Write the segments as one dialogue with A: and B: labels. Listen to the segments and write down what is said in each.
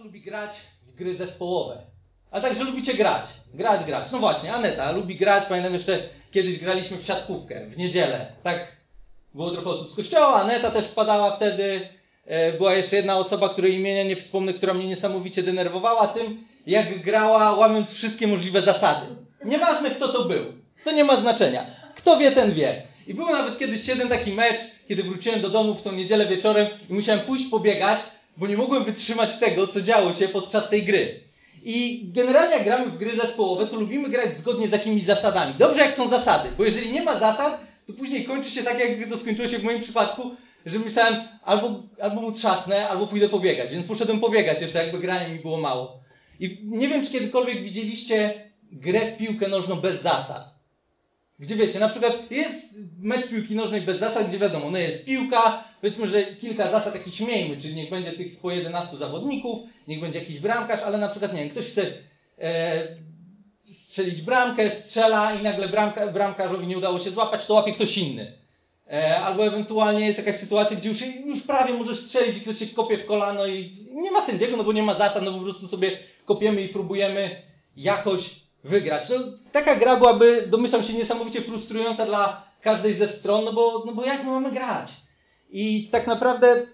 A: lubi grać w gry zespołowe. Ale także lubicie grać. Grać, grać. No właśnie, Aneta lubi grać. Pamiętam jeszcze kiedyś graliśmy w siatkówkę w niedzielę. Tak było trochę osób z kościoła. Aneta też wpadała wtedy. E, była jeszcze jedna osoba, której imienia nie wspomnę, która mnie niesamowicie denerwowała tym, jak grała, łamiąc wszystkie możliwe zasady. Nieważne kto to był. To nie ma znaczenia. Kto wie, ten wie. I był nawet kiedyś jeden taki mecz, kiedy wróciłem do domu w tą niedzielę wieczorem i musiałem pójść pobiegać, bo nie mogłem wytrzymać tego, co działo się podczas tej gry. I generalnie jak gramy w gry zespołowe, to lubimy grać zgodnie z jakimiś zasadami. Dobrze jak są zasady, bo jeżeli nie ma zasad, to później kończy się tak, jak to skończyło się w moim przypadku, że myślałem, albo, albo mu trzasnę, albo pójdę pobiegać. Więc poszedłem pobiegać, jeszcze jakby grania mi było mało. I nie wiem, czy kiedykolwiek widzieliście grę w piłkę nożną bez zasad. Gdzie wiecie, na przykład jest mecz piłki nożnej bez zasad, gdzie wiadomo, no jest piłka, powiedzmy, że kilka zasad jakichś miejmy, czyli niech będzie tych po 11 zawodników, niech będzie jakiś bramkarz, ale na przykład, nie wiem, ktoś chce e, strzelić bramkę, strzela i nagle bramka, bramkarzowi nie udało się złapać, to łapie ktoś inny. E, albo ewentualnie jest jakaś sytuacja, gdzie już, już prawie możesz strzelić ktoś się kopie w kolano i nie ma sędziego, no bo nie ma zasad, no po prostu sobie kopiemy i próbujemy jakoś wygrać. No, taka gra byłaby, domyślam się, niesamowicie frustrująca dla każdej ze stron, no bo, no bo jak my mamy grać? I tak naprawdę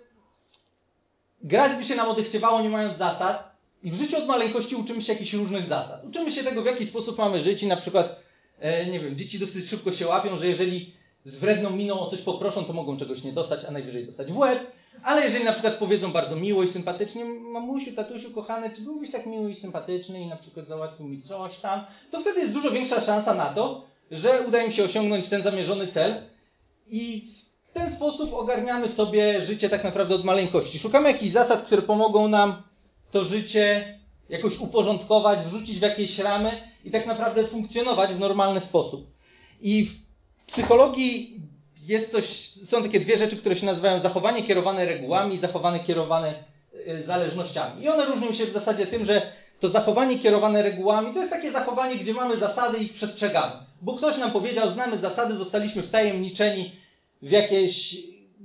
A: grać by się nam odechciewało nie mając zasad i w życiu od maleńkości uczymy się jakichś różnych zasad. Uczymy się tego, w jaki sposób mamy żyć i na przykład, e, nie wiem, dzieci dosyć szybko się łapią, że jeżeli z wredną miną o coś poproszą, to mogą czegoś nie dostać, a najwyżej dostać w łeb. Ale jeżeli na przykład powiedzą bardzo miło i sympatycznie, mamusiu, tatusiu, kochany, czy byłbyś tak miły i sympatyczny i na przykład załatwił mi coś tam, to wtedy jest dużo większa szansa na to, że uda im się osiągnąć ten zamierzony cel i w ten sposób ogarniamy sobie życie tak naprawdę od maleńkości. Szukamy jakichś zasad, które pomogą nam to życie jakoś uporządkować, wrzucić w jakieś ramy i tak naprawdę funkcjonować w normalny sposób. I w psychologii jest coś, są takie dwie rzeczy, które się nazywają zachowanie kierowane regułami i zachowanie kierowane y, zależnościami. I one różnią się w zasadzie tym, że to zachowanie kierowane regułami to jest takie zachowanie, gdzie mamy zasady i ich przestrzegamy. Bo ktoś nam powiedział, znamy zasady, zostaliśmy wtajemniczeni w jakieś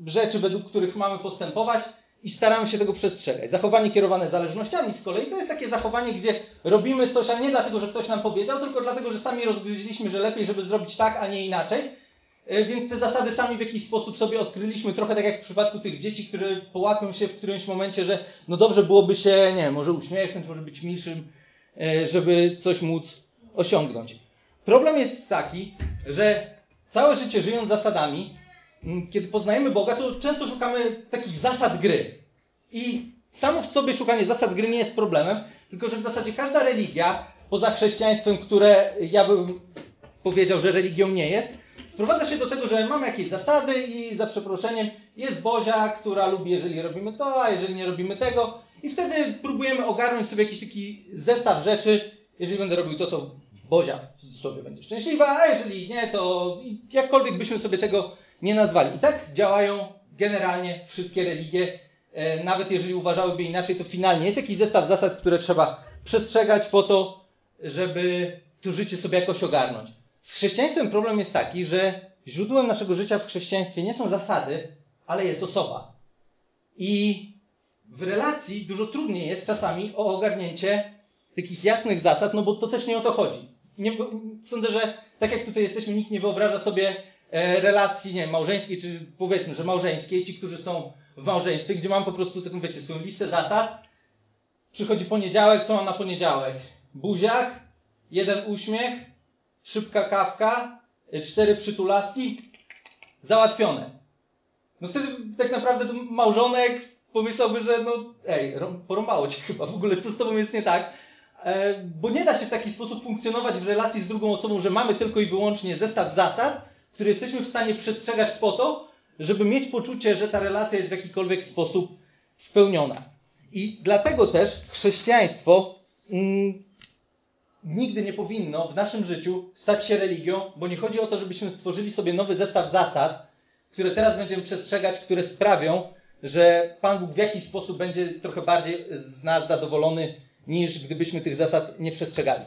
A: rzeczy, według których mamy postępować i staramy się tego przestrzegać. Zachowanie kierowane zależnościami z kolei to jest takie zachowanie, gdzie robimy coś, a nie dlatego, że ktoś nam powiedział, tylko dlatego, że sami rozgryźliśmy, że lepiej, żeby zrobić tak, a nie inaczej E, więc te zasady sami w jakiś sposób sobie odkryliśmy, trochę tak jak w przypadku tych dzieci, które połapią się w którymś momencie, że no dobrze byłoby się, nie może uśmiechnąć, może być milszym, e, żeby coś móc osiągnąć. Problem jest taki, że całe życie żyjąc zasadami, kiedy poznajemy Boga, to często szukamy takich zasad gry. I samo w sobie szukanie zasad gry nie jest problemem, tylko że w zasadzie każda religia, poza chrześcijaństwem, które ja bym powiedział, że religią nie jest, sprowadza się do tego, że mamy jakieś zasady i za przeproszeniem jest Bozia, która lubi, jeżeli robimy to, a jeżeli nie robimy tego. I wtedy próbujemy ogarnąć sobie jakiś taki zestaw rzeczy. Jeżeli będę robił to, to Bozia w cudzysłowie będzie szczęśliwa, a jeżeli nie, to jakkolwiek byśmy sobie tego nie nazwali. I tak działają generalnie wszystkie religie. E, nawet jeżeli uważałyby inaczej, to finalnie jest jakiś zestaw zasad, które trzeba przestrzegać po to, żeby to życie sobie jakoś ogarnąć. Z chrześcijaństwem problem jest taki, że źródłem naszego życia w chrześcijaństwie nie są zasady, ale jest osoba. I w relacji dużo trudniej jest czasami o ogarnięcie takich jasnych zasad, no bo to też nie o to chodzi. Nie, sądzę, że tak jak tutaj jesteśmy, nikt nie wyobraża sobie e, relacji, nie wiem, małżeńskiej, czy powiedzmy, że małżeńskiej, ci, którzy są w małżeństwie, gdzie mam po prostu taką, wiecie, swoją listę zasad. Przychodzi poniedziałek, co mam na poniedziałek? Buziak, jeden uśmiech, szybka kawka, y, cztery przytulaski, załatwione. No wtedy tak naprawdę małżonek pomyślałby, że no ej, porąbało cię chyba, w ogóle co z tobą jest nie tak. E, bo nie da się w taki sposób funkcjonować w relacji z drugą osobą, że mamy tylko i wyłącznie zestaw zasad, które jesteśmy w stanie przestrzegać po to, żeby mieć poczucie, że ta relacja jest w jakikolwiek sposób spełniona. I dlatego też chrześcijaństwo mm, nigdy nie powinno w naszym życiu stać się religią, bo nie chodzi o to, żebyśmy stworzyli sobie nowy zestaw zasad, które teraz będziemy przestrzegać, które sprawią, że Pan Bóg w jakiś sposób będzie trochę bardziej z nas zadowolony, niż gdybyśmy tych zasad nie przestrzegali.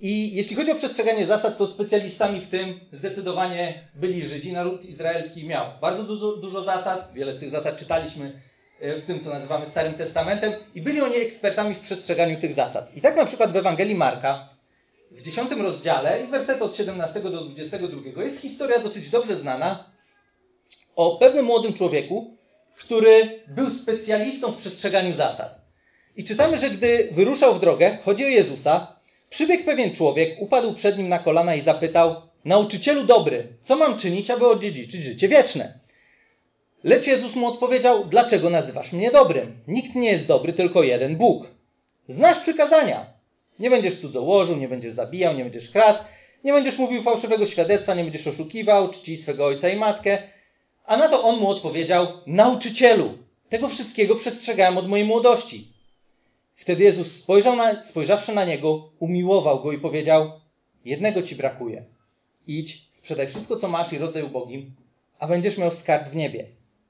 A: I jeśli chodzi o przestrzeganie zasad, to specjalistami w tym zdecydowanie byli Żydzi. Naród izraelski miał bardzo dużo, dużo zasad, wiele z tych zasad czytaliśmy w tym, co nazywamy Starym Testamentem, i byli oni ekspertami w przestrzeganiu tych zasad. I tak na przykład w Ewangelii Marka, w 10 rozdziale i werset od 17 do 22 jest historia dosyć dobrze znana o pewnym młodym człowieku, który był specjalistą w przestrzeganiu zasad. I czytamy, że gdy wyruszał w drogę, chodzi o Jezusa, przybiegł pewien człowiek, upadł przed nim na kolana i zapytał: Nauczycielu dobry, co mam czynić, aby odziedziczyć życie wieczne? Lecz Jezus mu odpowiedział: Dlaczego nazywasz mnie dobrym? Nikt nie jest dobry, tylko jeden Bóg. Znasz przykazania. Nie będziesz cudzołożył, nie będziesz zabijał, nie będziesz kradł, nie będziesz mówił fałszywego świadectwa, nie będziesz oszukiwał, czci swego ojca i matkę. A na to on mu odpowiedział: Nauczycielu, tego wszystkiego przestrzegałem od mojej młodości. Wtedy Jezus spojrzał na, spojrzawszy na niego, umiłował go i powiedział: Jednego ci brakuje. Idź, sprzedaj wszystko, co masz i rozdaj ubogim, a będziesz miał skarb w niebie.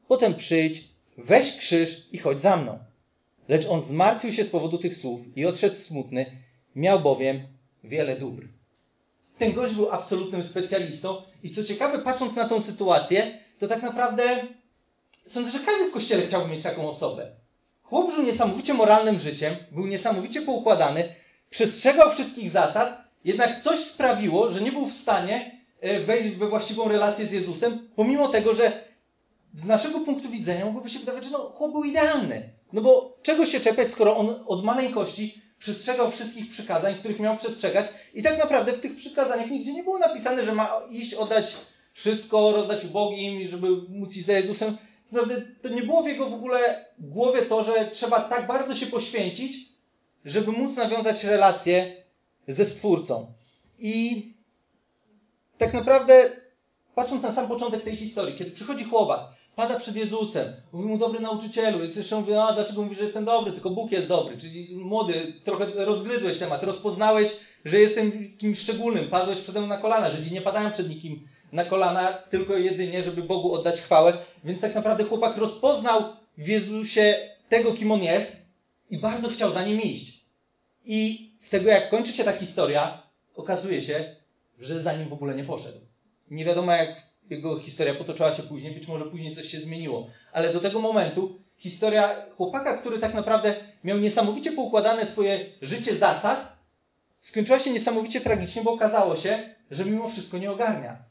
A: Potem przyjdź, weź krzyż i chodź za mną. Lecz on zmartwił się z powodu tych słów i odszedł smutny, miał bowiem wiele dóbr. Ten gość był absolutnym specjalistą i co ciekawe, patrząc na tą sytuację, to tak naprawdę sądzę, że każdy w kościele chciałby mieć taką osobę. Chłop żył niesamowicie moralnym życiem, był niesamowicie poukładany, przestrzegał wszystkich zasad, jednak coś sprawiło, że nie był w stanie e, wejść we właściwą relację z Jezusem, pomimo tego, że z naszego punktu widzenia mogłoby się wydawać, że no, chłop był idealny. No bo czego się czepiać, skoro on od maleńkości przestrzegał wszystkich przykazań, których miał przestrzegać i tak naprawdę w tych przykazaniach nigdzie nie było napisane, że ma iść, oddać wszystko, rozdać ubogim, żeby móc iść za Jezusem. Naprawdę to nie było w jego w ogóle głowie to, że trzeba tak bardzo się poświęcić, żeby móc nawiązać relację ze Stwórcą. I tak naprawdę, patrząc na sam początek tej historii, kiedy przychodzi chłopak, pada przed Jezusem, mówi mu dobry nauczycielu, i zresztą mówi, a dlaczego mówisz, że jestem dobry, tylko Bóg jest dobry, czyli młody, trochę rozgryzłeś temat, rozpoznałeś, że jestem kimś szczególnym, padłeś przede mną na kolana, Żydzi nie padają przed nikim na kolana, tylko jedynie, żeby Bogu oddać chwałę, więc tak naprawdę chłopak rozpoznał w Jezusie tego, kim on jest i bardzo chciał za nim iść. I z tego, jak kończy się ta historia, okazuje się, że za nim w ogóle nie poszedł. Nie wiadomo, jak jego historia potoczyła się później, być może później coś się zmieniło, ale do tego momentu historia chłopaka, który tak naprawdę miał niesamowicie poukładane swoje życie zasad, skończyła się niesamowicie tragicznie, bo okazało się, że mimo wszystko nie ogarnia.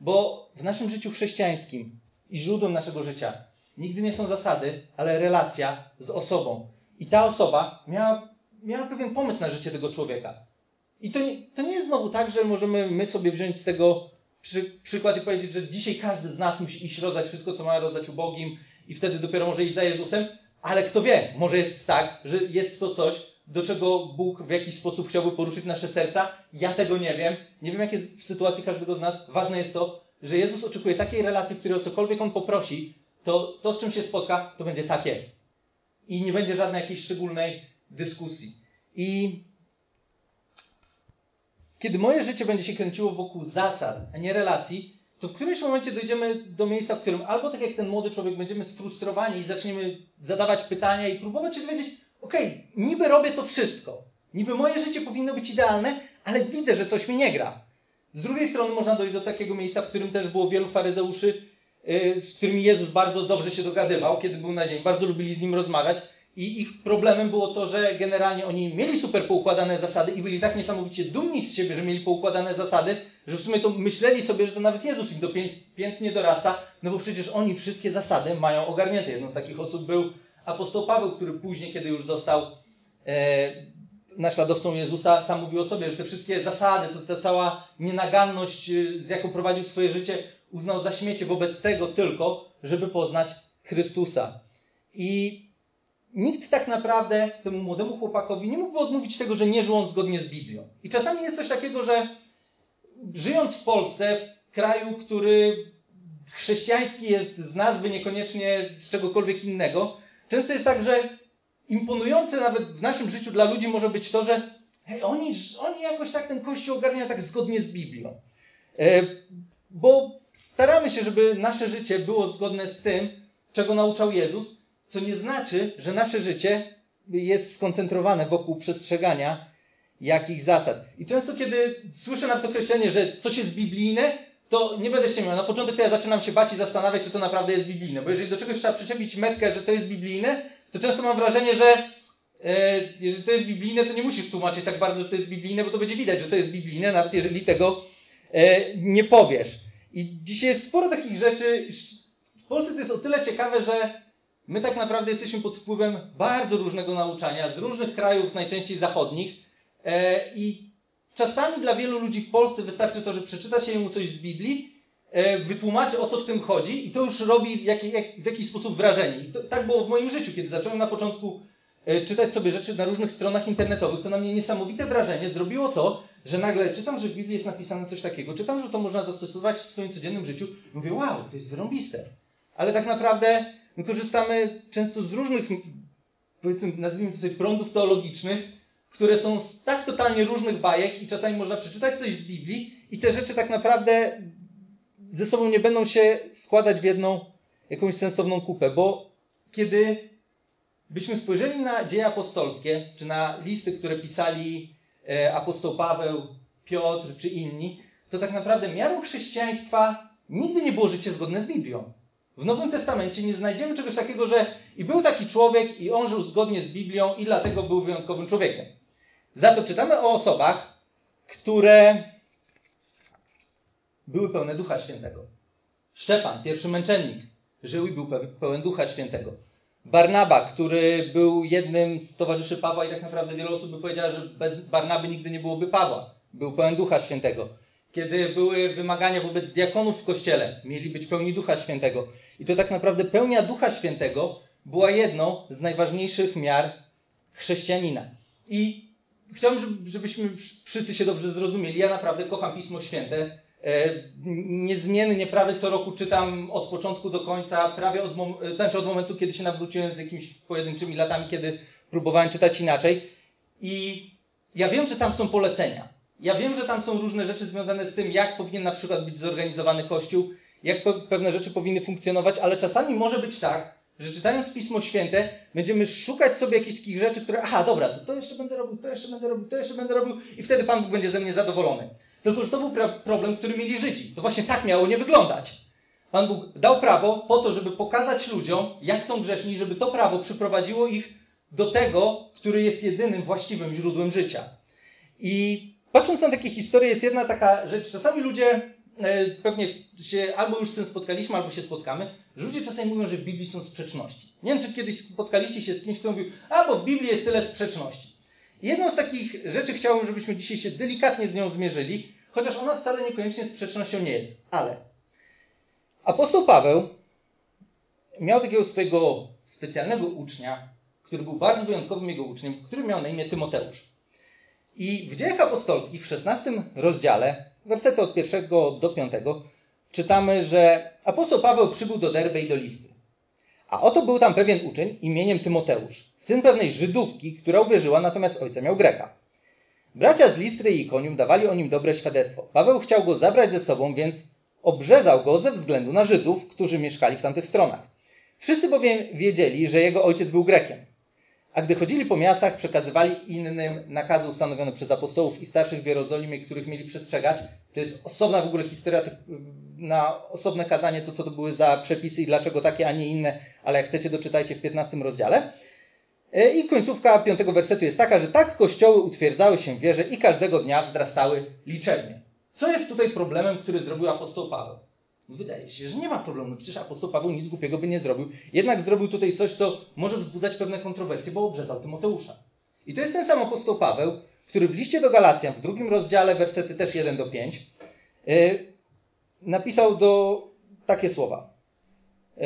A: Bo w naszym życiu chrześcijańskim i źródłem naszego życia nigdy nie są zasady, ale relacja z osobą. I ta osoba miała, miała pewien pomysł na życie tego człowieka. I to nie, to nie jest znowu tak, że możemy my sobie wziąć z tego przy, przykład i powiedzieć, że dzisiaj każdy z nas musi iść rozdać wszystko, co ma rozdać ubogim i wtedy dopiero może iść za Jezusem, ale kto wie, może jest tak, że jest to coś, do czego Bóg w jakiś sposób chciałby poruszyć nasze serca. Ja tego nie wiem. Nie wiem, jak jest w sytuacji każdego z nas. Ważne jest to, że Jezus oczekuje takiej relacji, w której o cokolwiek On poprosi, to to, z czym się spotka, to będzie tak jest. I nie będzie żadnej jakiejś szczególnej dyskusji. I kiedy moje życie będzie się kręciło wokół zasad, a nie relacji, to w którymś momencie dojdziemy do miejsca, w którym albo tak jak ten młody człowiek będziemy sfrustrowani i zaczniemy zadawać pytania i próbować się dowiedzieć, okej, okay, niby robię to wszystko, niby moje życie powinno być idealne, ale widzę, że coś mi nie gra. Z drugiej strony można dojść do takiego miejsca, w którym też było wielu faryzeuszy, yy, z którymi Jezus bardzo dobrze się dogadywał, kiedy był na ziemi, bardzo lubili z nim rozmawiać i ich problemem było to, że generalnie oni mieli super poukładane zasady i byli tak niesamowicie dumni z siebie, że mieli poukładane zasady, że w sumie to myśleli sobie, że to nawet Jezus im do pięt, piętnie dorasta, no bo przecież oni wszystkie zasady mają ogarnięte. Jedną z takich osób był apostoł Paweł, który później, kiedy już został e, naśladowcą Jezusa, sam mówił o sobie, że te wszystkie zasady, to ta cała nienaganność, e, z jaką prowadził swoje życie, uznał za śmiecie wobec tego tylko, żeby poznać Chrystusa. I nikt tak naprawdę temu młodemu chłopakowi nie mógłby odmówić tego, że nie żył on zgodnie z Biblią. I czasami jest coś takiego, że żyjąc w Polsce, w kraju, który chrześcijański jest z nazwy, niekoniecznie z czegokolwiek innego, często jest tak, że imponujące nawet w naszym życiu dla ludzi może być to, że hej, oni, oni jakoś tak ten kościół ogarniają tak zgodnie z Biblią. E, bo staramy się, żeby nasze życie było zgodne z tym, czego nauczał Jezus, co nie znaczy, że nasze życie jest skoncentrowane wokół przestrzegania jakichś zasad. I często, kiedy słyszę nawet określenie, że coś jest biblijne, to nie będę się miał. Na początek to ja zaczynam się bać i zastanawiać, czy to naprawdę jest biblijne. Bo jeżeli do czegoś trzeba przyczepić metkę, że to jest biblijne, to często mam wrażenie, że e, jeżeli to jest biblijne, to nie musisz tłumaczyć tak bardzo, że to jest biblijne, bo to będzie widać, że to jest biblijne, nawet jeżeli tego e, nie powiesz. I dzisiaj jest sporo takich rzeczy. W Polsce to jest o tyle ciekawe, że my tak naprawdę jesteśmy pod wpływem bardzo różnego nauczania z różnych krajów, najczęściej zachodnich. E, I czasami dla wielu ludzi w Polsce wystarczy to, że przeczyta się mu coś z Biblii, e, wytłumaczy o co w tym chodzi i to już robi jak, w jakiś sposób wrażenie. I to, tak było w moim życiu, kiedy zacząłem na początku e, czytać sobie rzeczy na różnych stronach internetowych, to na mnie niesamowite wrażenie zrobiło to, że nagle czytam, że w Biblii jest napisane coś takiego, czytam, że to można zastosować w swoim codziennym życiu. Mówię, wow, to jest wyrąbiste. Ale tak naprawdę my korzystamy często z różnych, powiedzmy, nazwijmy to sobie, prądów teologicznych, które są z tak totalnie różnych bajek i czasami można przeczytać coś z Biblii i te rzeczy tak naprawdę ze sobą nie będą się składać w jedną jakąś sensowną kupę, bo kiedy byśmy spojrzeli na dzieje apostolskie, czy na listy, które pisali e, apostoł Paweł, Piotr czy inni, to tak naprawdę miarą chrześcijaństwa nigdy nie było życie zgodne z Biblią. W Nowym Testamencie nie znajdziemy czegoś takiego, że i był taki człowiek i on żył zgodnie z Biblią i dlatego był wyjątkowym człowiekiem. Za to czytamy o osobach, które były pełne Ducha Świętego. Szczepan, pierwszy męczennik, żył i był pełen Ducha Świętego. Barnaba, który był jednym z towarzyszy Pawła i tak naprawdę wiele osób by powiedziało, że bez Barnaby nigdy nie byłoby Pawła. Był pełen Ducha Świętego. Kiedy były wymagania wobec diakonów w kościele, mieli być pełni Ducha Świętego. I to tak naprawdę pełnia Ducha Świętego była jedną z najważniejszych miar chrześcijanina. I chciałbym, żebyśmy wszyscy się dobrze zrozumieli. Ja naprawdę kocham Pismo Święte. E, niezmiennie prawie co roku czytam od początku do końca, prawie od, mom- znaczy od momentu, kiedy się nawróciłem z jakimiś pojedynczymi latami, kiedy próbowałem czytać inaczej. I ja wiem, że tam są polecenia. Ja wiem, że tam są różne rzeczy związane z tym, jak powinien na przykład być zorganizowany Kościół, jak pewne rzeczy powinny funkcjonować, ale czasami może być tak, że czytając Pismo Święte będziemy szukać sobie jakichś takich rzeczy, które, aha, dobra, to, jeszcze będę robił, to jeszcze będę robił, to jeszcze będę robił i wtedy Pan Bóg będzie ze mnie zadowolony. Tylko, że to był problem, który mieli Żydzi. To właśnie tak miało nie wyglądać. Pan Bóg dał prawo po to, żeby pokazać ludziom, jak są grzeszni, żeby to prawo przyprowadziło ich do tego, który jest jedynym właściwym źródłem życia. I patrząc na takie historie, jest jedna taka rzecz. Czasami ludzie pewnie się albo już z tym spotkaliśmy, albo się spotkamy, że ludzie czasami mówią, że w Biblii są sprzeczności. Nie wiem, czy kiedyś spotkaliście się z kimś, kto mówił, a bo w Biblii jest tyle sprzeczności. Jedną z takich rzeczy chciałbym, żebyśmy dzisiaj się delikatnie z nią zmierzyli, chociaż ona wcale niekoniecznie sprzecznością nie jest. Ale apostoł Paweł miał takiego swojego specjalnego ucznia, który był bardzo wyjątkowym jego uczniem, który miał na imię Tymoteusz. I w dziejach apostolskich w 16 rozdziale wersety od pierwszego do piątego, czytamy, że apostoł Paweł przybył do Derby i do Listy. A oto był tam pewien uczeń imieniem Tymoteusz, syn pewnej Żydówki, która uwierzyła, natomiast ojca miał Greka. Bracia z Listry i Ikonium dawali o nim dobre świadectwo. Paweł chciał go zabrać ze sobą, więc obrzezał go ze względu na Żydów, którzy mieszkali w tamtych stronach. Wszyscy bowiem wiedzieli, że jego ojciec był Grekiem. A gdy chodzili po miastach, przekazywali innym nakazy ustanowione przez apostołów i starszych w Jerozolimie, których mieli przestrzegać. To jest osobna w ogóle historia, na osobne kazanie, to co to były za przepisy i dlaczego takie, a nie inne, ale jak chcecie, doczytajcie w 15 rozdziale. E, I końcówka piątego wersetu jest taka, że tak kościoły utwierdzały się w wierze i każdego dnia wzrastały liczebnie. Co jest tutaj problemem, który zrobił apostoł Paweł? Wydaje się, że nie ma problemu. Przecież apostoł Paweł nic głupiego by nie zrobił. Jednak zrobił tutaj coś, co może wzbudzać pewne kontrowersje, bo obrzezał Tymoteusza. I to jest ten sam apostoł Paweł, który w liście do Galacjan, w drugim rozdziale, wersety też 1 do 5, yy, napisał do takie słowa. Yy,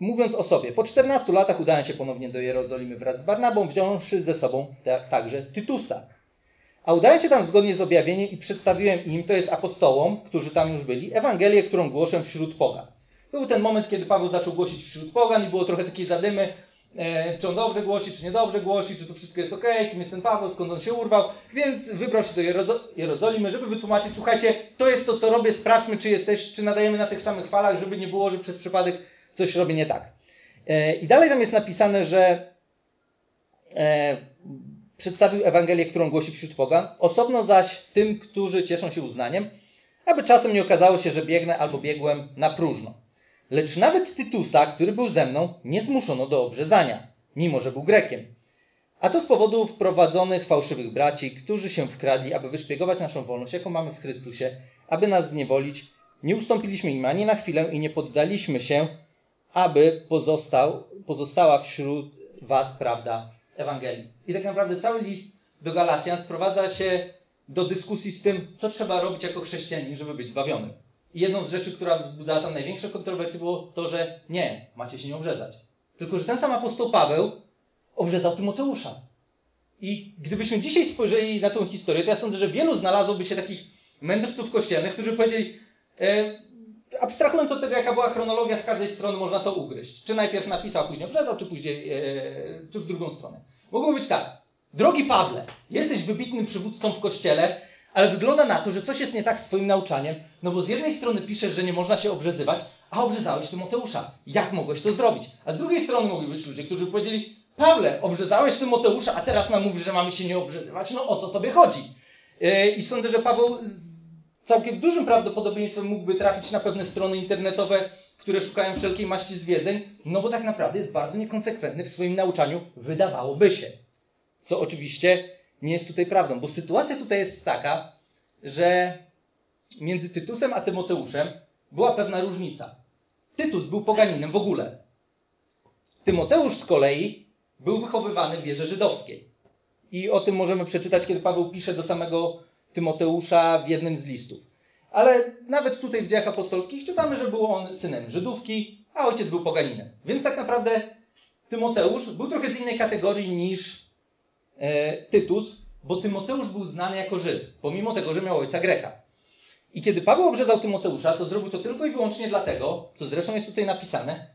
A: mówiąc o sobie, po 14 latach udałem się ponownie do Jerozolimy wraz z Barnabą, wziąwszy ze sobą także Tytusa a udałem się tam zgodnie z objawieniem i przedstawiłem im, to jest apostołom, którzy tam już byli, Ewangelię, którą głoszę wśród pogan. Był ten moment, kiedy Paweł zaczął głosić wśród pogan i było trochę takiej zadymy, e, czy on dobrze głosi, czy niedobrze głosi, czy to wszystko jest ok, kim jest ten Paweł, skąd on się urwał, więc wybrał się do Jerozo Jerozolimy, żeby wytłumaczyć, słuchajcie, to jest to, co robię, sprawdźmy, czy jesteś, czy nadajemy na tych samych falach, żeby nie było, że przez przypadek coś robię nie tak. E, I dalej tam jest napisane, że e, przedstawił Ewangelię, którą głosi wśród pogan, osobno zaś tym, którzy cieszą się uznaniem, aby czasem nie okazało się, że biegnę albo biegłem na próżno. Lecz nawet Tytusa, który był ze mną, nie zmuszono do obrzezania, mimo że był Grekiem. A to z powodu wprowadzonych fałszywych braci, którzy się wkradli, aby wyszpiegować naszą wolność, jaką mamy w Chrystusie, aby nas zniewolić. Nie ustąpiliśmy im ani na chwilę i nie poddaliśmy się, aby pozostał, pozostała wśród was prawda Ewangelii. I tak naprawdę cały list do Galacjan sprowadza się do dyskusji z tym, co trzeba robić jako chrześcijanin, żeby być zbawionym. I jedną z rzeczy, która wzbudzała tam największe kontrowersje, było to, że nie, macie się nie obrzezać. Tylko, że ten sam apostoł Paweł obrzezał Tymoteusza. I gdybyśmy dzisiaj spojrzeli na tą historię, to ja sądzę, że wielu znalazłoby się takich mędrców kościelnych, którzy powiedzieli, e, abstrahując od tego, jaka była chronologia, z każdej strony można to ugryźć. Czy najpierw napisał, później obrzezał, czy później, e, czy w drugą stronę. Mogło być tak. Drogi Pawle, jesteś wybitnym przywódcą w kościele, ale wygląda na to, że coś jest nie tak z Twoim nauczaniem, no bo z jednej strony piszesz, że nie można się obrzezywać, a obrzezałeś Tymoteusza. Jak mogłeś to zrobić? A z drugiej strony mogli być ludzie, którzy powiedzieli, Pawle, obrzezałeś Tymoteusza, a teraz nam mówisz, że mamy się nie obrzezywać. No o co Tobie chodzi? E, I sądzę, że Paweł całkiem dużym prawdopodobieństwem mógłby trafić na pewne strony internetowe, które szukają wszelkiej maści zwiedzeń, no bo tak naprawdę jest bardzo niekonsekwentny w swoim nauczaniu, wydawałoby się. Co oczywiście nie jest tutaj prawdą, bo sytuacja tutaj jest taka, że między Tytusem a Tymoteuszem była pewna różnica. Tytus był poganinem w ogóle. Tymoteusz z kolei był wychowywany w wierze żydowskiej. I o tym możemy przeczytać, kiedy Paweł pisze do samego Tymoteusza w jednym z listów. Ale nawet tutaj w dziejach apostolskich czytamy, że był on synem Żydówki, a ojciec był poganinem. Więc tak naprawdę Tymoteusz był trochę z innej kategorii niż e, Tytus, bo Tymoteusz był znany jako Żyd, pomimo tego, że miał ojca Greka. I kiedy Paweł obrzezał Tymoteusza, to zrobił to tylko i wyłącznie dlatego, co zresztą jest tutaj napisane,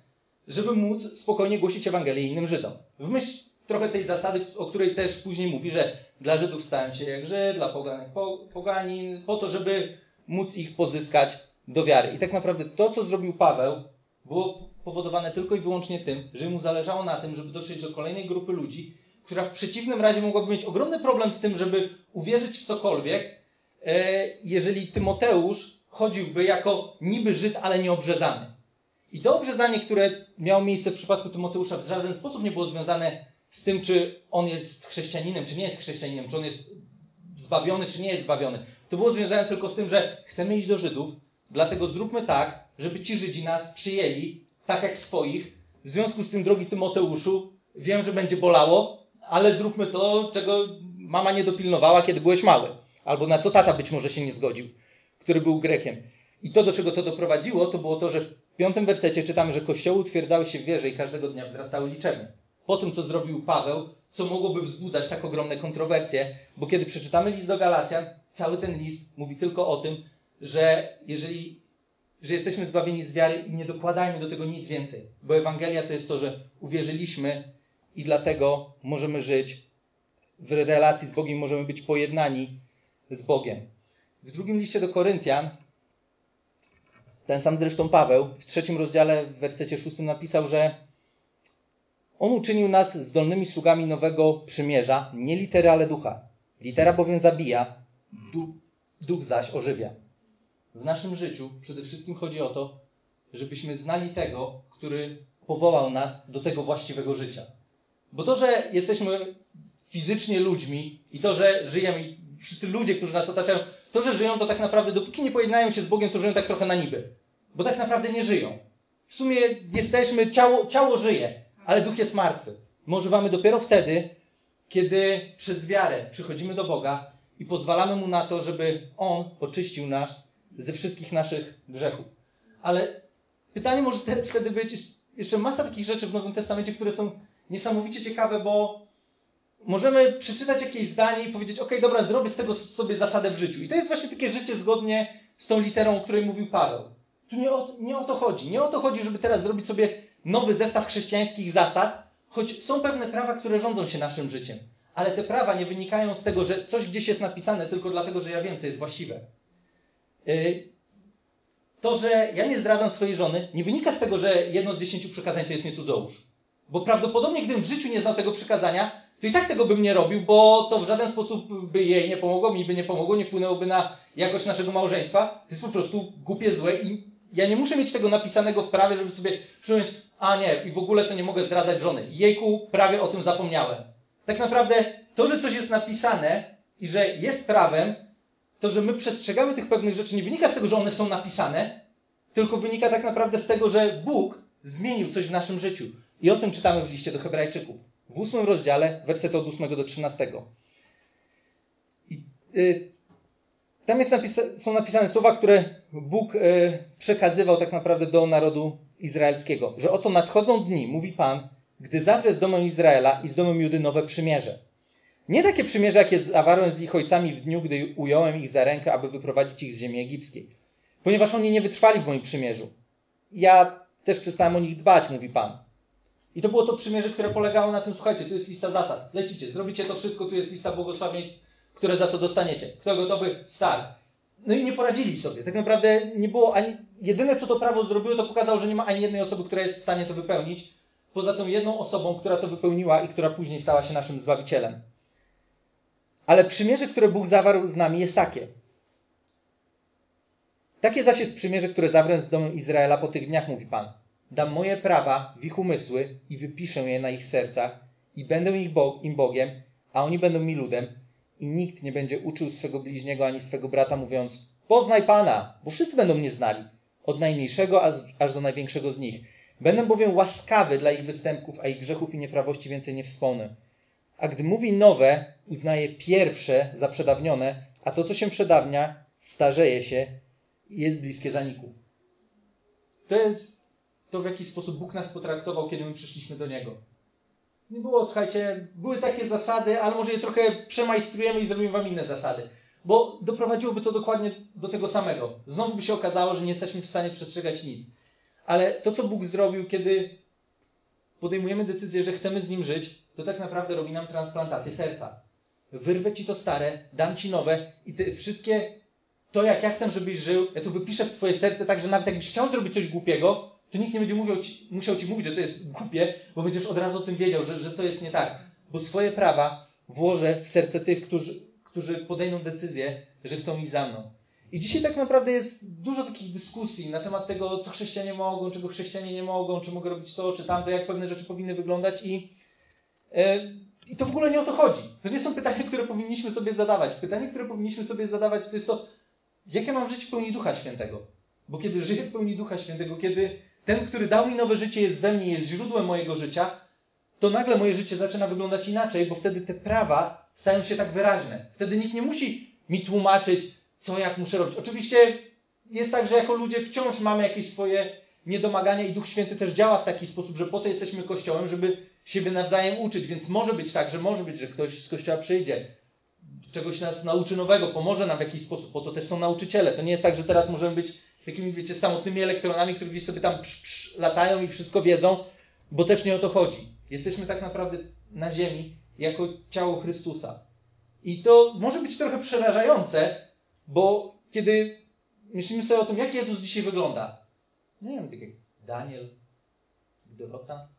A: żeby móc spokojnie głosić Ewangelię innym Żydom. W myśl trochę tej zasady, o której też później mówi, że dla Żydów stałem się jak Żyd, dla poganin, poganin, po to, żeby móc ich pozyskać do wiary. I tak naprawdę to, co zrobił Paweł, było powodowane tylko i wyłącznie tym, że mu zależało na tym, żeby dotrzeć do kolejnej grupy ludzi, która w przeciwnym razie mogłaby mieć ogromny problem z tym, żeby uwierzyć w cokolwiek, e, jeżeli Tymoteusz chodziłby jako niby Żyd, ale nieobrzezany. I to obrzezanie, które miało miejsce w przypadku Tymoteusza, w żaden sposób nie było związane z tym, czy on jest chrześcijaninem, czy nie jest chrześcijaninem, czy on jest zbawiony, czy nie jest zbawiony. To było związane tylko z tym, że chcemy iść do Żydów, dlatego zróbmy tak, żeby ci Żydzi nas przyjęli tak jak swoich. W związku z tym, drogi Tymoteuszu, wiem, że będzie bolało, ale zróbmy to, czego mama nie dopilnowała, kiedy byłeś mały. Albo na co tata być może się nie zgodził, który był Grekiem. I to, do czego to doprowadziło, to było to, że w piątym wersecie czytamy, że kościoły utwierdzały się w wierze i każdego dnia wzrastały liczebnie. Po tym, co zrobił Paweł, co mogłoby wzbudzać tak ogromne kontrowersje, bo kiedy przeczytamy list do Galacjan, cały ten list mówi tylko o tym, że jeżeli że jesteśmy zbawieni z wiary i nie dokładajmy do tego nic więcej, bo Ewangelia to jest to, że uwierzyliśmy i dlatego możemy żyć w relacji z Bogiem, możemy być pojednani z Bogiem. W drugim liście do Koryntian, ten sam zresztą Paweł, w trzecim rozdziale, w wersecie szóstym napisał, że on uczynił nas zdolnymi sługami nowego przymierza, nie litery, ale ducha. Litera bowiem zabija, duch zaś ożywia. W naszym życiu przede wszystkim chodzi o to, żebyśmy znali tego, który powołał nas do tego właściwego życia. Bo to, że jesteśmy fizycznie ludźmi i to, że żyjemy, i wszyscy ludzie, którzy nas otaczają, to, że żyją, to tak naprawdę, dopóki nie pojednają się z Bogiem, to żyją tak trochę na niby. Bo tak naprawdę nie żyją. W sumie jesteśmy, ciało, ciało żyje, ale duch jest martwy. My ożywamy dopiero wtedy, kiedy przez wiarę przychodzimy do Boga i pozwalamy Mu na to, żeby On oczyścił nas ze wszystkich naszych grzechów. Ale pytanie może wtedy być, jeszcze masa takich rzeczy w Nowym Testamencie, które są niesamowicie ciekawe, bo możemy przeczytać jakieś zdanie i powiedzieć, ok, dobra, zrobię z tego sobie zasadę w życiu. I to jest właśnie takie życie zgodnie z tą literą, o której mówił Paweł. Tu nie o, nie o to chodzi. Nie o to chodzi, żeby teraz zrobić sobie nowy zestaw chrześcijańskich zasad, choć są pewne prawa, które rządzą się naszym życiem. Ale te prawa nie wynikają z tego, że coś gdzieś jest napisane tylko dlatego, że ja wiem, co jest właściwe. Y, to, że ja nie zdradzam swojej żony, nie wynika z tego, że jedno z dziesięciu przykazań to jest nie cudzołóż. Bo prawdopodobnie, gdybym w życiu nie znał tego przykazania, to i tak tego bym nie robił, bo to w żaden sposób by jej nie pomogło, mi by nie pomogło, nie wpłynęłoby na jakość naszego małżeństwa. To jest po prostu głupie, złe i ja nie muszę mieć tego napisanego w prawie, żeby sobie przyjąć, a nie, i w ogóle to nie mogę zdradzać żony. Jejku, prawie o tym zapomniałem. Tak naprawdę to, że coś jest napisane i że jest prawem, to, że my przestrzegamy tych pewnych rzeczy, nie wynika z tego, że one są napisane, tylko wynika tak naprawdę z tego, że Bóg zmienił coś w naszym życiu. I o tym czytamy w liście do Hebrajczyków. W ósmym rozdziale, werset od 8 do 13. I, y, tam napisa są napisane słowa, które Bóg y, przekazywał tak naprawdę do narodu izraelskiego. Że oto nadchodzą dni, mówi Pan, gdy zawrę z domem Izraela i z domem Judy nowe przymierze. Nie takie przymierze, jakie zawarłem z ich ojcami w dniu, gdy ująłem ich za rękę, aby wyprowadzić ich z ziemi egipskiej. Ponieważ oni nie wytrwali w moim przymierzu. Ja też przestałem o nich dbać, mówi Pan. I to było to przymierze, które polegało na tym, słuchajcie, tu jest lista zasad. Lecicie, zrobicie to wszystko, tu jest lista błogosławieństw, które za to dostaniecie. Kto gotowy? Start. No i nie poradzili sobie. Tak naprawdę nie było ani. Jedyne, co to prawo zrobiło, to pokazało, że nie ma ani jednej osoby, która jest w stanie to wypełnić, poza tą jedną osobą, która to wypełniła i która później stała się naszym zbawicielem. Ale przymierze, które Bóg zawarł z nami, jest takie. Takie zaś jest przymierze, które zawrę z domem Izraela po tych dniach, mówi Pan. Dam moje prawa w ich umysły i wypiszę je na ich sercach i będę ich im Bogiem, a oni będą mi ludem i nikt nie będzie uczył swego bliźniego ani swego brata, mówiąc poznaj Pana, bo wszyscy będą mnie znali, od najmniejszego aż do największego z nich. Będę bowiem łaskawy dla ich występków, a ich grzechów i nieprawości więcej nie wspomnę. A gdy mówi nowe, uznaje pierwsze za przedawnione, a to, co się przedawnia, starzeje się i jest bliskie zaniku. To jest to, w jaki sposób Bóg nas potraktował, kiedy my przyszliśmy do Niego. Nie było, słuchajcie, były takie zasady, ale może je trochę przemajstrujemy i zrobimy wam inne zasady. Bo doprowadziłoby to dokładnie do tego samego. Znowu by się okazało, że nie jesteśmy w stanie przestrzegać nic. Ale to, co Bóg zrobił, kiedy podejmujemy decyzję, że chcemy z Nim żyć, to tak naprawdę robi nam transplantację serca. Wyrwę Ci to stare, dam Ci nowe i te wszystkie, to jak ja chcę, żebyś żył, ja to wypiszę w Twoje serce tak, że nawet jakbyś chciał zrobić coś głupiego, to nikt nie będzie mówił ci, musiał ci mówić, że to jest głupie, bo będziesz od razu o tym wiedział, że, że to jest nie tak. Bo swoje prawa włożę w serce tych, którzy, którzy podejmą decyzję, że chcą iść za mną. I dzisiaj tak naprawdę jest dużo takich dyskusji na temat tego, co chrześcijanie mogą, czego chrześcijanie nie mogą, czy mogą robić to, czy tamto, jak pewne rzeczy powinny wyglądać i, yy, i to w ogóle nie o to chodzi. To nie są pytania, które powinniśmy sobie zadawać. Pytanie, które powinniśmy sobie zadawać, to jest to, jak ja mam żyć w pełni Ducha Świętego. Bo kiedy żyję w pełni Ducha Świętego, kiedy ten, który dał mi nowe życie, jest we mnie, jest źródłem mojego życia, to nagle moje życie zaczyna wyglądać inaczej, bo wtedy te prawa stają się tak wyraźne. Wtedy nikt nie musi mi tłumaczyć, co jak muszę robić. Oczywiście jest tak, że jako ludzie wciąż mamy jakieś swoje niedomagania i Duch Święty też działa w taki sposób, że po to jesteśmy Kościołem, żeby siebie nawzajem uczyć. Więc może być tak, że może być, że ktoś z Kościoła przyjdzie, czegoś nas nauczy nowego, pomoże nam w jakiś sposób, po to też są nauczyciele. To nie jest tak, że teraz możemy być takimi, wiecie, samotnymi elektronami, które gdzieś sobie tam psz, psz, latają i wszystko wiedzą, bo też nie o to chodzi. Jesteśmy tak naprawdę na ziemi jako ciało Chrystusa. I to może być trochę przerażające, bo kiedy myślimy sobie o tym, jak Jezus dzisiaj wygląda, nie wiem, tak jak Daniel, Dorota,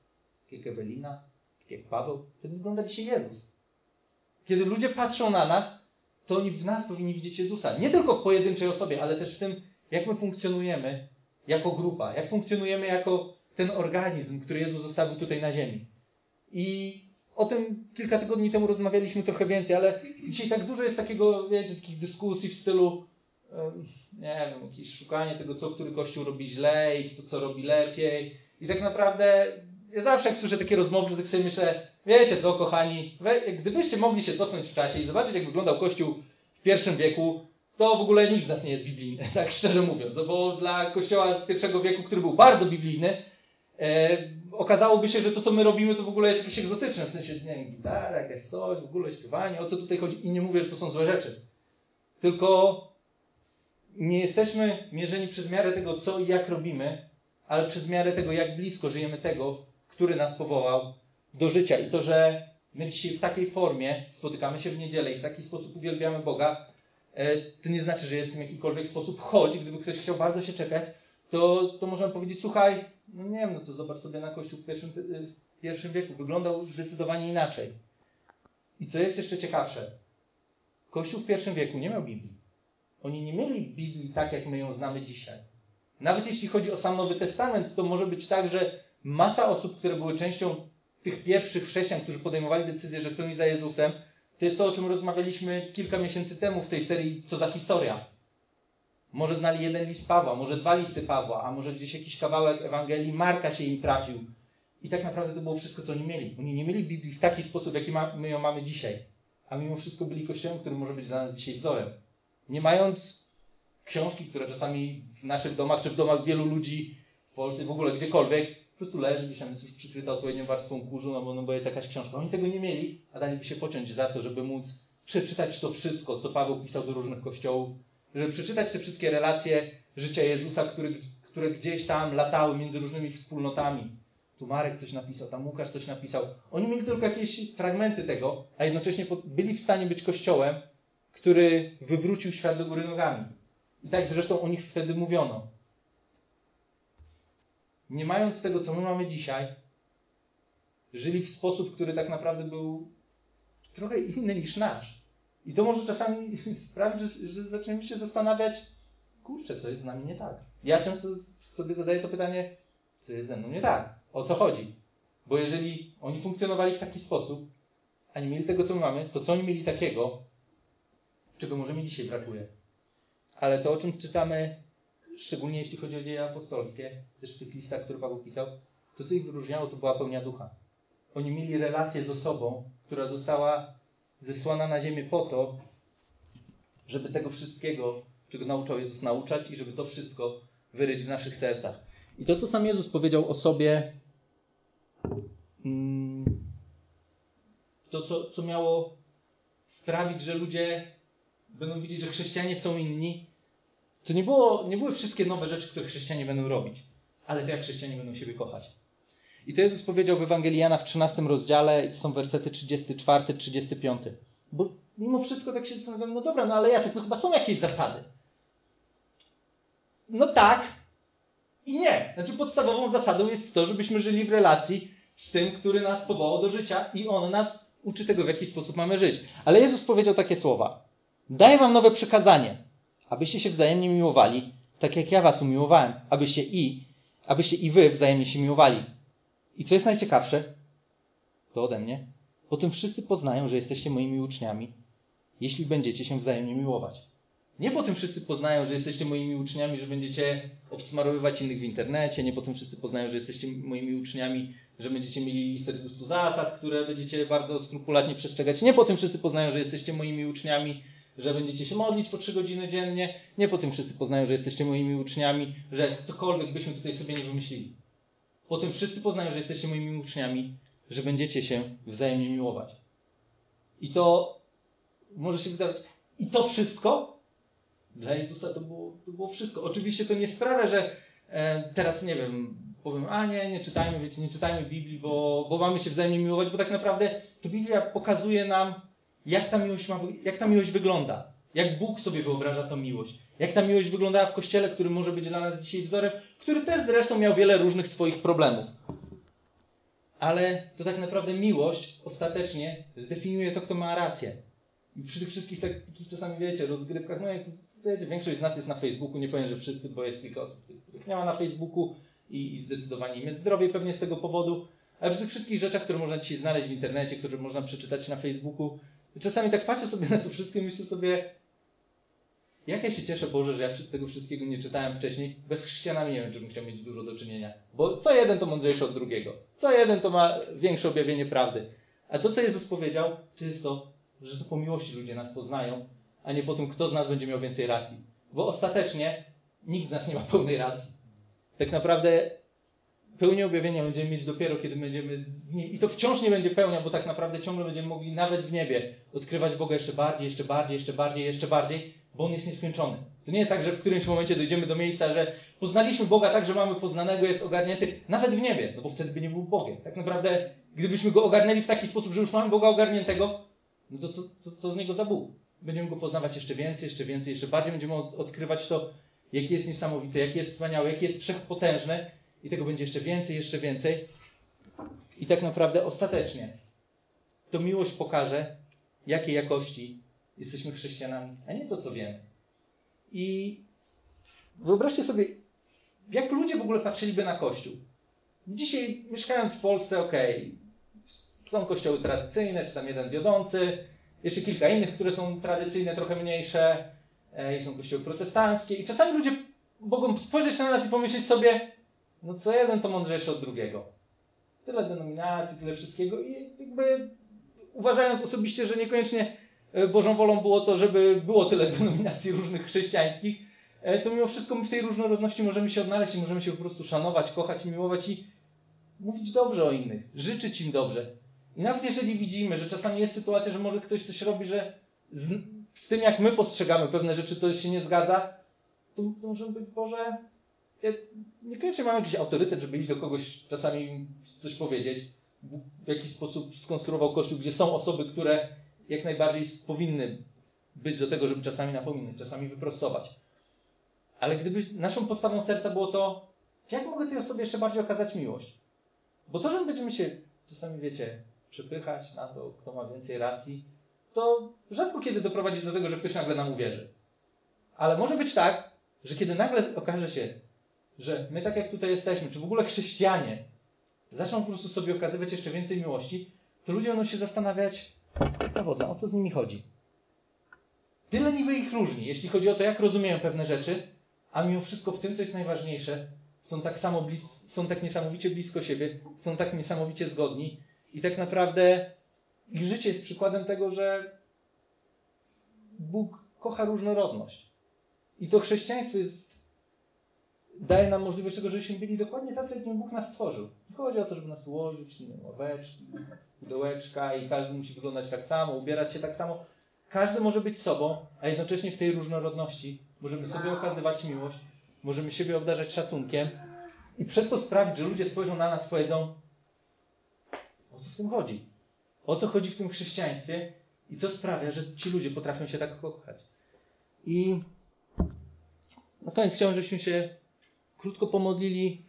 A: tak jak Ewelina, tak jak Paweł, to wygląda dzisiaj Jezus. Kiedy ludzie patrzą na nas, to oni w nas powinni widzieć Jezusa. Nie tylko w pojedynczej osobie, ale też w tym, jak my funkcjonujemy jako grupa, jak funkcjonujemy jako ten organizm, który Jezus zostawił tutaj na ziemi. I o tym kilka tygodni temu rozmawialiśmy trochę więcej, ale dzisiaj tak dużo jest takiego, wiecie, takich dyskusji w stylu, nie wiem, jakieś szukanie tego, co który kościół robi źle i kto co robi lepiej. I tak naprawdę ja zawsze jak słyszę takie rozmowy, to tak sobie myślę, wiecie co, kochani, gdybyście mogli się cofnąć w czasie i zobaczyć, jak wyglądał kościół w pierwszym wieku, to w ogóle nikt z nas nie jest biblijny, tak szczerze mówiąc, bo dla kościoła z pierwszego wieku, który był bardzo biblijny, e, okazałoby się, że to, co my robimy, to w ogóle jest jakieś egzotyczne, w sensie, nie wiem, gitara, jakieś coś, w ogóle śpiewanie, o co tutaj chodzi. I nie mówię, że to są złe rzeczy. Tylko nie jesteśmy mierzeni przez miarę tego, co i jak robimy, ale przez miarę tego, jak blisko żyjemy tego, który nas powołał do życia. I to, że my dzisiaj w takiej formie spotykamy się w niedzielę i w taki sposób uwielbiamy Boga, to nie znaczy, że jest w jakikolwiek sposób choć. Gdyby ktoś chciał bardzo się czekać, to, to możemy powiedzieć, słuchaj, no nie wiem, no to zobacz sobie na Kościół w pierwszym, w pierwszym wieku. Wyglądał zdecydowanie inaczej. co jest jeszcze ciekawsze, Kościół w pierwszym wieku nie miał Biblii. Oni nie mieli Biblii tak, jak my ją znamy dzisiaj. Nawet jeśli chodzi o sam Nowy Testament, to może być tak, że masa osób, które były częścią tych pierwszych chrześcijan, którzy podejmowali decyzję, że chcą iść za Jezusem, to jest to, o czym rozmawialiśmy kilka miesięcy temu w tej serii Co za historia. Może znali jeden list Pawła, może dwa listy Pawła, a może gdzieś jakiś kawałek Ewangelii Marka się im trafił. I tak naprawdę to było wszystko, co oni mieli. Oni nie mieli Biblii w taki sposób, jaki my ją mamy dzisiaj. A mimo wszystko byli kościołem, który może być dla nas dzisiaj wzorem. Nie mając książki, które czasami w naszych domach, czy w domach wielu ludzi w Polsce, w ogóle gdziekolwiek, prostu leży, gdzieś tam jest już przykryta odpowiednią warstwą kurzu, no bo, no bo jest jakaś książka. Oni tego nie mieli, a daliby się pociąć za to, żeby móc przeczytać to wszystko, co Paweł pisał do różnych kościołów, żeby przeczytać te wszystkie relacje życia Jezusa, które, które gdzieś tam latały między różnymi wspólnotami. Tu Marek coś napisał, tam Łukasz coś napisał. Oni mieli tylko jakieś fragmenty tego, a jednocześnie byli w stanie być kościołem, który wywrócił świat do góry nogami. I tak zresztą o nich wtedy mówiono. Nie mając tego, co my mamy dzisiaj, żyli w sposób, który tak naprawdę był trochę inny niż nasz. I to może czasami sprawić, że, że zaczniemy się zastanawiać, kurczę, co jest z nami nie tak. Ja często sobie zadaję to pytanie, co jest ze mną nie tak? O co chodzi? Bo jeżeli oni funkcjonowali w taki sposób, a nie mieli tego, co my mamy, to co oni mieli takiego, czego może mi dzisiaj brakuje? Ale to, o czym czytamy, szczególnie jeśli chodzi o dzieje apostolskie, też w tych listach, które Paweł pisał, to, co ich wyróżniało, to była pełnia ducha. Oni mieli relację z osobą, która została zesłana na ziemię po to, żeby tego wszystkiego, czego nauczał Jezus, nauczać i żeby to wszystko wyryć w naszych sercach. I to, co sam Jezus powiedział o sobie, mm, to, co, co miało sprawić, że ludzie będą widzieć, że chrześcijanie są inni, to nie, było, nie były wszystkie nowe rzeczy, które chrześcijanie będą robić, ale to jak chrześcijanie będą siebie kochać. I to Jezus powiedział w Ewangelii Jana w 13 rozdziale, i to są wersety 34, 35. Bo mimo wszystko tak się zastanawiam, no dobra, no ale Jacek, no chyba są jakieś zasady. No tak i nie. Znaczy podstawową zasadą jest to, żebyśmy żyli w relacji z tym, który nas powołał do życia i On nas uczy tego, w jaki sposób mamy żyć. Ale Jezus powiedział takie słowa. Daję wam nowe przykazanie, abyście się wzajemnie miłowali, tak jak ja was umiłowałem, abyście i, abyście i wy wzajemnie się miłowali. I co jest najciekawsze, to ode mnie, po tym wszyscy poznają, że jesteście moimi uczniami, jeśli będziecie się wzajemnie miłować. Nie po tym wszyscy poznają, że jesteście moimi uczniami, że będziecie obsmarowywać innych w internecie, nie po tym wszyscy poznają, że jesteście moimi uczniami, że będziecie mieli listę 200 zasad, które będziecie bardzo skrupulatnie przestrzegać. Nie po tym wszyscy poznają, że jesteście moimi uczniami, że będziecie się modlić po 3 godziny dziennie. Nie po tym wszyscy poznają, że jesteście moimi uczniami, że cokolwiek byśmy tutaj sobie nie wymyślili. Po tym wszyscy poznają, że jesteście moimi uczniami, że będziecie się wzajemnie miłować. I to może się wydawać. I to wszystko dla Jezusa to było, to było wszystko. Oczywiście to nie sprawia, że e, teraz nie wiem, powiem, a nie, nie czytajmy, wiecie, nie czytajmy Biblii, bo, bo mamy się wzajemnie miłować, bo tak naprawdę to Biblia pokazuje nam, jak ta miłość, ma, jak ta miłość wygląda. Jak Bóg sobie wyobraża tą miłość. Jak ta miłość wyglądała w kościele, który może być dla nas dzisiaj wzorem, który też zresztą miał wiele różnych swoich problemów. Ale to tak naprawdę miłość ostatecznie zdefiniuje to, kto ma rację. I przy tych wszystkich takich czasami, wiecie, rozgrywkach, no jak wiecie, większość z nas jest na Facebooku, nie powiem, że wszyscy, bo jest kilka osób, których nie ma na Facebooku i, i zdecydowanie im jest zdrowiej pewnie z tego powodu. Ale przy tych wszystkich rzeczach, które można dzisiaj znaleźć w internecie, które można przeczytać na Facebooku, czasami tak patrzę sobie na to wszystko i myślę sobie, jak ja się cieszę, Boże, że ja tego wszystkiego nie czytałem wcześniej. Bez chrześcijanami nie wiem, czy bym chciał mieć dużo do czynienia. Bo co jeden to mądrzejszy od drugiego. Co jeden to ma większe objawienie prawdy. A to, co Jezus powiedział, to jest to, że to po miłości ludzie nas poznają, a nie po tym, kto z nas będzie miał więcej racji. Bo ostatecznie nikt z nas nie ma pełnej racji. Tak naprawdę pełnię objawienia będziemy mieć dopiero, kiedy będziemy z Nim. I to wciąż nie będzie pełnia, bo tak naprawdę ciągle będziemy mogli nawet w niebie odkrywać Boga jeszcze bardziej, jeszcze bardziej, jeszcze bardziej, jeszcze bardziej, bo On jest nieskończony. To nie jest tak, że w którymś momencie dojdziemy do miejsca, że poznaliśmy Boga tak, że mamy poznanego, jest ogarnięty nawet w niebie, no bo wtedy by nie był Bogiem. Tak naprawdę, gdybyśmy Go ogarnęli w taki sposób, że już mamy Boga ogarniętego, no to co, co, co z Niego za Bóg? Będziemy Go poznawać jeszcze więcej, jeszcze więcej, jeszcze bardziej będziemy odkrywać to, jaki jest niesamowity, jaki jest wspaniały, jaki jest wszechpotężny i tego będzie jeszcze więcej, jeszcze więcej. I tak naprawdę ostatecznie to miłość pokaże, jakiej jakości jesteśmy chrześcijanami, a nie to, co wiemy. I wyobraźcie sobie, jak ludzie w ogóle patrzyliby na Kościół. Dzisiaj, mieszkając w Polsce, okej, okay, są kościoły tradycyjne, czy tam jeden wiodący, jeszcze kilka innych, które są tradycyjne, trochę mniejsze, e, i są kościoły protestanckie. I czasami ludzie mogą spojrzeć na nas i pomyśleć sobie, no co jeden to mądrzejszy od drugiego. Tyle denominacji, tyle wszystkiego i jakby uważając osobiście, że niekoniecznie e, Bożą wolą było to, żeby było tyle denominacji różnych chrześcijańskich, e, to mimo wszystko my w tej różnorodności możemy się odnaleźć i możemy się po prostu szanować, kochać, miłować i mówić dobrze o innych, życzyć im dobrze. I nawet jeżeli widzimy, że czasami jest sytuacja, że może ktoś coś robi, że z, z tym, jak my postrzegamy pewne rzeczy, to się nie zgadza, to, to możemy być, Boże, ja niekoniecznie mam jakiś autorytet, żeby iść do kogoś czasami coś powiedzieć. W jakiś sposób skonstruował Kościół, gdzie są osoby, które jak najbardziej powinny być do tego, żeby czasami napominać, czasami wyprostować. Ale gdyby naszą postawą serca było to, jak mogę tej osobie jeszcze bardziej okazać miłość? Bo to, że my będziemy się czasami, wiecie, przepychać na to, kto ma więcej racji, to rzadko kiedy doprowadzi do tego, że ktoś nagle nam uwierzy. Ale może być tak, że kiedy nagle okaże się, że my tak jak tutaj jesteśmy, czy w ogóle chrześcijanie, zaczną po prostu sobie okazywać jeszcze więcej miłości, to ludzie będą się zastanawiać, wodna, o co z nimi chodzi. Tyle niby ich różni, jeśli chodzi o to, jak rozumieją pewne rzeczy, a mimo wszystko w tym, co jest najważniejsze, są tak samo blis- są tak niesamowicie blisko siebie, są tak niesamowicie zgodni i tak naprawdę ich życie jest przykładem tego, że Bóg kocha różnorodność. I to chrześcijaństwo jest, daje nam możliwość tego, żebyśmy byli dokładnie tacy, jakim Bóg nas stworzył. Nie chodzi o to, żeby nas ułożyć, nie wiem, ławeczki, pudełeczka i każdy musi wyglądać tak samo, ubierać się tak samo. Każdy może być sobą, a jednocześnie w tej różnorodności możemy sobie okazywać miłość, możemy siebie obdarzać szacunkiem i przez to sprawić, że ludzie spojrzą na nas i powiedzą, o co w tym chodzi? O co chodzi w tym chrześcijaństwie i co sprawia, że ci ludzie potrafią się tak kochać. I na koniec chciałem, żebyśmy się krótko pomodlili.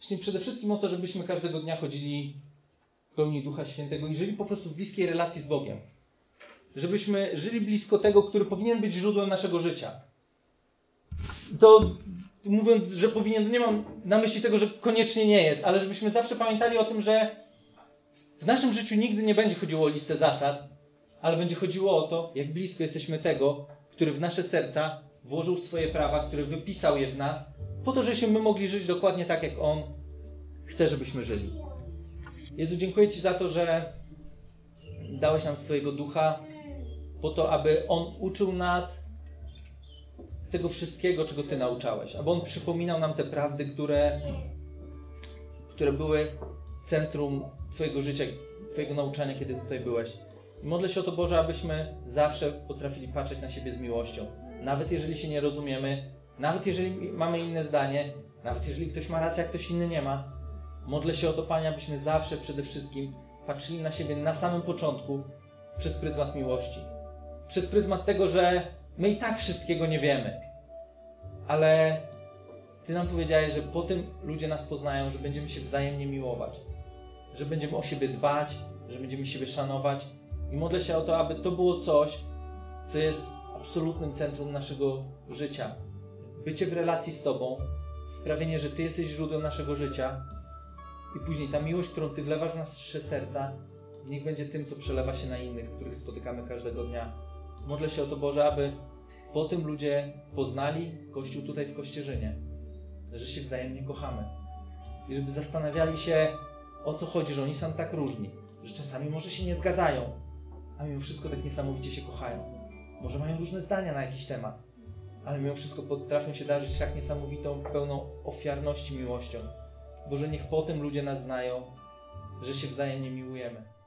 A: Właśnie przede wszystkim o to, żebyśmy każdego dnia chodzili w pełni Ducha Świętego i żyli po prostu w bliskiej relacji z Bogiem. Żebyśmy żyli blisko tego, który powinien być źródłem naszego życia. To mówiąc, że powinien, nie mam na myśli tego, że koniecznie nie jest, ale żebyśmy zawsze pamiętali o tym, że w naszym życiu nigdy nie będzie chodziło o listę zasad, ale będzie chodziło o to, jak blisko jesteśmy tego, który w nasze serca włożył swoje prawa, który wypisał je w nas, po to, żebyśmy my mogli żyć dokładnie tak, jak On chce, żebyśmy żyli. Jezu, dziękuję Ci za to, że dałeś nam swojego ducha, po to, aby On uczył nas tego wszystkiego, czego Ty nauczałeś, aby On przypominał nam te prawdy, które, które były centrum Twojego życia, Twojego nauczania, kiedy tutaj byłeś. I modlę się o to, Boże, abyśmy zawsze potrafili patrzeć na siebie z miłością. Nawet jeżeli się nie rozumiemy, nawet jeżeli mamy inne zdanie, nawet jeżeli ktoś ma rację, a ktoś inny nie ma. Modlę się o to, Panie, abyśmy zawsze przede wszystkim patrzyli na siebie na samym początku przez pryzmat miłości. Przez pryzmat tego, że my i tak wszystkiego nie wiemy. Ale Ty nam powiedziałeś, że po tym ludzie nas poznają, że będziemy się wzajemnie miłować że będziemy o siebie dbać, że będziemy siebie szanować. I modlę się o to, aby to było coś, co jest absolutnym centrum naszego życia. Bycie w relacji z Tobą, sprawienie, że Ty jesteś źródłem naszego życia i później ta miłość, którą Ty wlewasz w nasze serca, niech będzie tym, co przelewa się na innych, których spotykamy każdego dnia. Modlę się o to, Boże, aby po tym ludzie poznali Kościół tutaj w Kościerzynie, że się wzajemnie kochamy i żeby zastanawiali się, o co chodzi, że oni są tak różni, że czasami może się nie zgadzają, a mimo wszystko tak niesamowicie się kochają. Może mają różne zdania na jakiś temat, ale mimo wszystko potrafią się darzyć tak niesamowitą, pełną ofiarności miłością. Boże, niech potem ludzie nas znają, że się wzajemnie miłujemy.